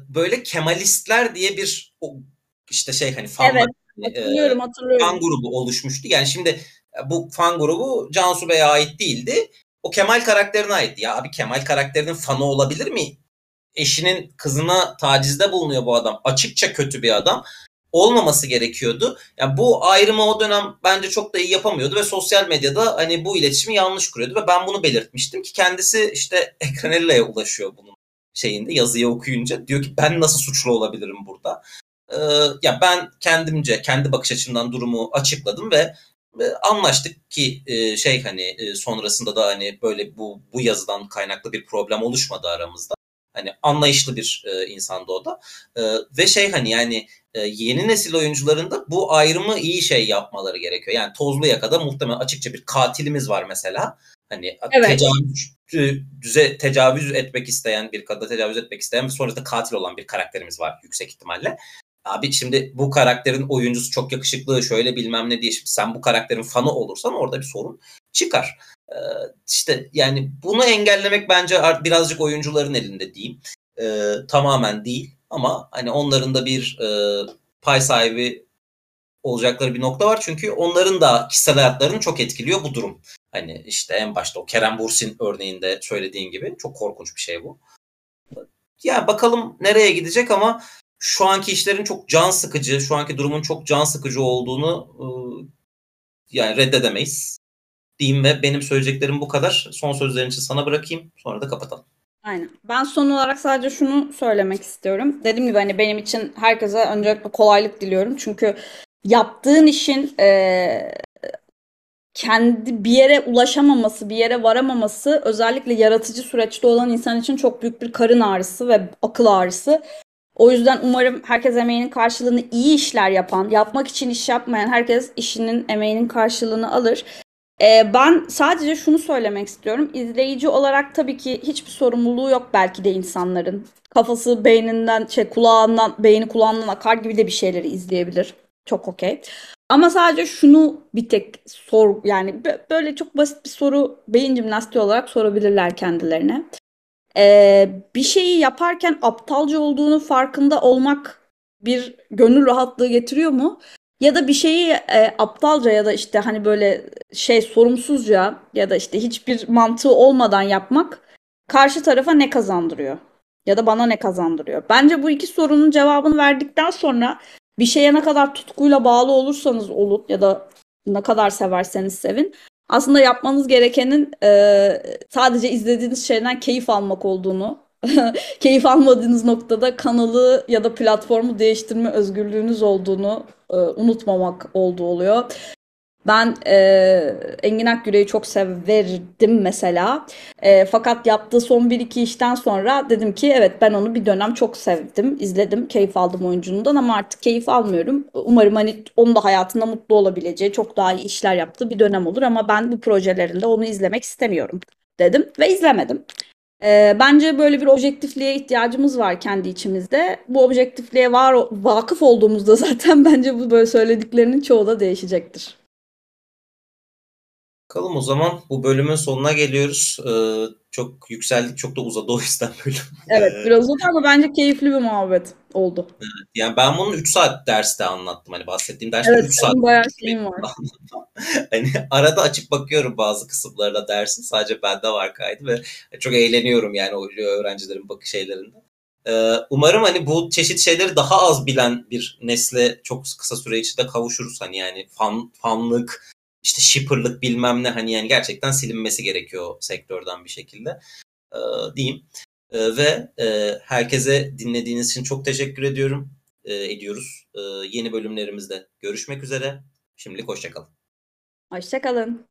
böyle Kemalistler diye bir işte şey hani fanlar, evet, hani, hatırlıyorum, e, hatırlıyorum. fan grubu oluşmuştu. Yani şimdi bu fan grubu Cansu Bey'e ait değildi. O Kemal karakterine aitti. Ya abi Kemal karakterinin fanı olabilir mi? Eşinin kızına tacizde bulunuyor bu adam. Açıkça kötü bir adam olmaması gerekiyordu. Yani bu ayrımı o dönem bence çok da iyi yapamıyordu ve sosyal medyada hani bu iletişimi yanlış kuruyordu ve ben bunu belirtmiştim ki kendisi işte Ekranella'ya ulaşıyor bunun şeyinde yazıyı okuyunca diyor ki ben nasıl suçlu olabilirim burada? Ee, ya ben kendimce kendi bakış açımdan durumu açıkladım ve anlaştık ki e, şey hani e, sonrasında da hani böyle bu bu yazıdan kaynaklı bir problem oluşmadı aramızda. Hani anlayışlı bir e, insandı o da. E, ve şey hani yani e, yeni nesil oyuncuların da bu ayrımı iyi şey yapmaları gerekiyor. Yani Tozlu Yaka'da muhtemelen açıkça bir katilimiz var mesela. Hani evet. tecavüz düze tecavüz etmek isteyen bir kadına tecavüz etmek isteyen ve sonrasında katil olan bir karakterimiz var yüksek ihtimalle. Abi şimdi bu karakterin oyuncusu çok yakışıklı şöyle bilmem ne diye şimdi sen bu karakterin fanı olursan orada bir sorun çıkar. Ee, işte yani bunu engellemek bence birazcık oyuncuların elinde diyeyim. Ee, tamamen değil ama hani onların da bir e, pay sahibi olacakları bir nokta var. Çünkü onların da kişisel hayatlarını çok etkiliyor bu durum. Hani işte en başta o Kerem Bursin örneğinde söylediğin gibi çok korkunç bir şey bu. Ya bakalım nereye gidecek ama şu anki işlerin çok can sıkıcı, şu anki durumun çok can sıkıcı olduğunu e, yani reddedemeyiz. Diyeyim ve benim söyleyeceklerim bu kadar. Son sözlerin için sana bırakayım. Sonra da kapatalım. Aynen. Ben son olarak sadece şunu söylemek istiyorum. Dediğim gibi hani benim için herkese öncelikle kolaylık diliyorum. Çünkü yaptığın işin e, kendi bir yere ulaşamaması, bir yere varamaması özellikle yaratıcı süreçte olan insan için çok büyük bir karın ağrısı ve akıl ağrısı. O yüzden umarım herkes emeğinin karşılığını iyi işler yapan, yapmak için iş yapmayan herkes işinin emeğinin karşılığını alır. Ee, ben sadece şunu söylemek istiyorum. İzleyici olarak tabii ki hiçbir sorumluluğu yok belki de insanların. Kafası beyninden, şey kulağından, beyni kulağından akar gibi de bir şeyleri izleyebilir. Çok okey. Ama sadece şunu bir tek sor yani böyle çok basit bir soru beyin jimnastiği olarak sorabilirler kendilerine e, bir şeyi yaparken aptalca olduğunu farkında olmak bir gönül rahatlığı getiriyor mu? Ya da bir şeyi e, aptalca ya da işte hani böyle şey sorumsuzca ya da işte hiçbir mantığı olmadan yapmak karşı tarafa ne kazandırıyor? Ya da bana ne kazandırıyor? Bence bu iki sorunun cevabını verdikten sonra bir şeye ne kadar tutkuyla bağlı olursanız olun ya da ne kadar severseniz sevin aslında yapmanız gerekenin e, sadece izlediğiniz şeyden keyif almak olduğunu, keyif almadığınız noktada kanalı ya da platformu değiştirme özgürlüğünüz olduğunu e, unutmamak olduğu oluyor. Ben e, Engin Akgüre'yi çok severdim mesela. E, fakat yaptığı son bir iki işten sonra dedim ki evet ben onu bir dönem çok sevdim. izledim, keyif aldım oyunculuğundan ama artık keyif almıyorum. Umarım hani onun da hayatında mutlu olabileceği, çok daha iyi işler yaptığı bir dönem olur ama ben bu projelerinde onu izlemek istemiyorum dedim ve izlemedim. E, bence böyle bir objektifliğe ihtiyacımız var kendi içimizde. Bu objektifliğe var vakıf olduğumuzda zaten bence bu böyle söylediklerinin çoğu da değişecektir. Bakalım o zaman bu bölümün sonuna geliyoruz. Ee, çok yükseldik, çok da uzadı o yüzden bölüm. Evet ee, biraz uzadı ama bence keyifli bir muhabbet oldu. Evet, yani ben bunu 3 saat derste anlattım. Hani bahsettiğim derste evet, 3 saat. bayağı şeyim var. hani arada açıp bakıyorum bazı kısımlarına dersin. Sadece bende var kaydı ve çok eğleniyorum yani o öğrencilerin bakış şeylerinde. Ee, umarım hani bu çeşit şeyleri daha az bilen bir nesle çok kısa süre içinde kavuşuruz. Hani yani fan, fanlık, işte shipperlık bilmem ne hani yani gerçekten silinmesi gerekiyor sektörden bir şekilde e, diyeyim. E, ve e, herkese dinlediğiniz için çok teşekkür ediyorum. E, ediyoruz. E, yeni bölümlerimizde görüşmek üzere. Şimdilik hoşçakalın. Hoşçakalın.